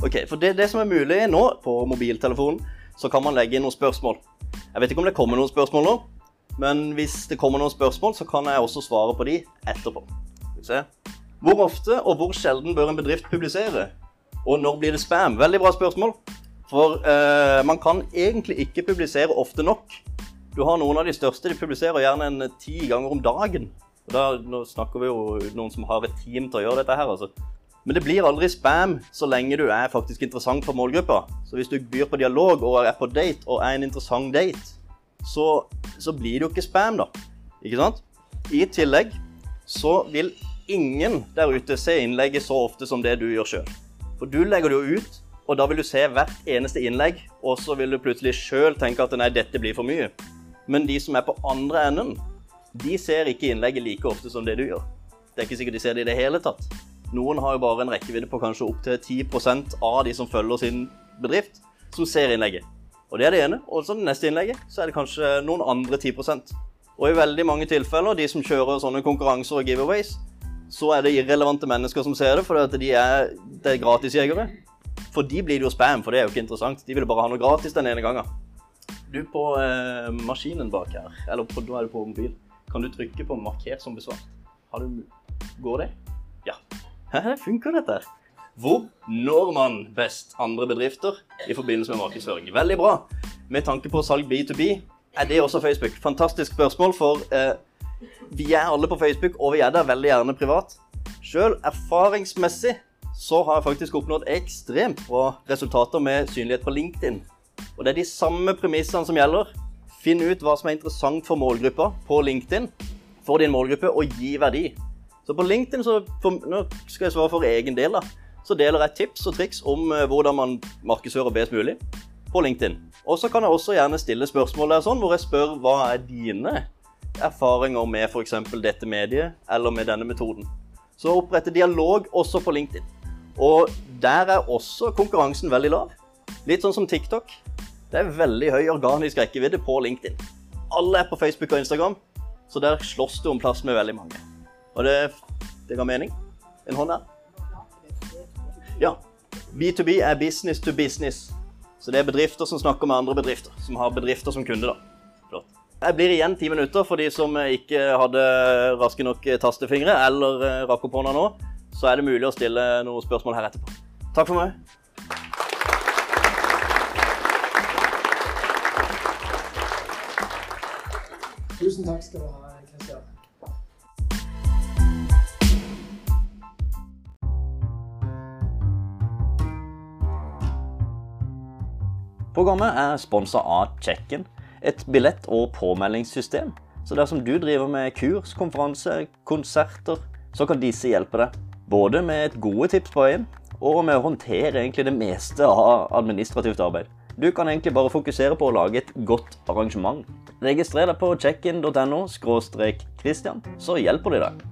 Ok, for det, det som er mulig nå på mobiltelefonen, så kan man legge inn noen spørsmål. Jeg vet ikke om det kommer noen spørsmål nå, men hvis det kommer noen spørsmål, så kan jeg også svare på de etterpå. Hvor ofte og hvor sjelden bør en bedrift publisere? Og når blir det spam? Veldig bra spørsmål. For eh, man kan egentlig ikke publisere ofte nok. Du har noen av de største, de publiserer gjerne en ti ganger om dagen. Og da, nå snakker vi jo noen som har et team til å gjøre dette her, altså. Men det blir aldri spam så lenge du er faktisk interessant for målgruppa. Så hvis du byr på dialog og er på date og er en interessant date, så, så blir det jo ikke spam, da. Ikke sant? I tillegg så vil ingen der ute se innlegget så ofte som det du gjør sjøl. For du legger det jo ut, og da vil du se hvert eneste innlegg, og så vil du plutselig sjøl tenke at nei, dette blir for mye. Men de som er på andre enden, de ser ikke innlegget like ofte som det du gjør. Det er ikke sikkert de ser det i det hele tatt. Noen har jo bare en rekkevidde på kanskje opptil 10% av de som følger sin bedrift, som ser innlegget. Og det er det ene. Og så det neste innlegget så er det kanskje noen andre 10% Og i veldig mange tilfeller, de som kjører sånne konkurranser og giveaways, så er det irrelevante mennesker som ser det, for de er, det er gratisjegere. For de blir det jo spam, for det er jo ikke interessant. De vil bare ha noe gratis den ene gangen. Du på eh, maskinen bak her, eller på, da er du på mobil, kan du trykke på 'marker som besvart'? Har du Går det? Ja. Hæ, funker dette? Hvor når man best andre bedrifter i forbindelse med markedsføring? Veldig bra. Med tanke på salg B2B, er det også Facebook? Fantastisk spørsmål, for eh, vi er alle på Facebook, og vi er der veldig gjerne privat. Sjøl erfaringsmessig så har jeg faktisk oppnådd ekstremt bra resultater med synlighet på LinkedIn. Og det er de samme premissene som gjelder. Finn ut hva som er interessant for målgruppa på LinkedIn for din målgruppe, og gi verdi. Så på LinkedIn så for, Nå skal jeg svare for egen del, da. Så deler jeg tips og triks om eh, hvordan man markedsfører best mulig på LinkedIn. Og så kan jeg også gjerne stille spørsmål der sånn, hvor jeg spør hva er dine erfaringer med f.eks. dette mediet eller med denne metoden. Så opprette dialog også på LinkedIn. Og der er også konkurransen veldig lav. Litt sånn som TikTok. Det er veldig høy organisk rekkevidde på LinkedIn. Alle er på Facebook og Instagram, så der slåss du om plass med veldig mange. Og det, det ga mening? En hånd her? Ja. B2B er business to business. Så det er bedrifter som snakker med andre bedrifter, som har bedrifter som kunde. da. Flott. Jeg blir igjen ti minutter for de som ikke hadde raske nok tastefingre eller eh, rakk opp hånda nå. Så er det mulig å stille noen spørsmål her etterpå. Takk for meg. Tusen takk skal du ha, Programmet er sponsa av Check-in, et billett- og påmeldingssystem. Så dersom du driver med kurs, konferanse, konserter, så kan disse hjelpe deg. Både med et gode tips på veien, og med å håndtere egentlig det meste av administrativt arbeid. Du kan egentlig bare fokusere på å lage et godt arrangement. Registrer deg på checkin.no Christian, så hjelper de deg.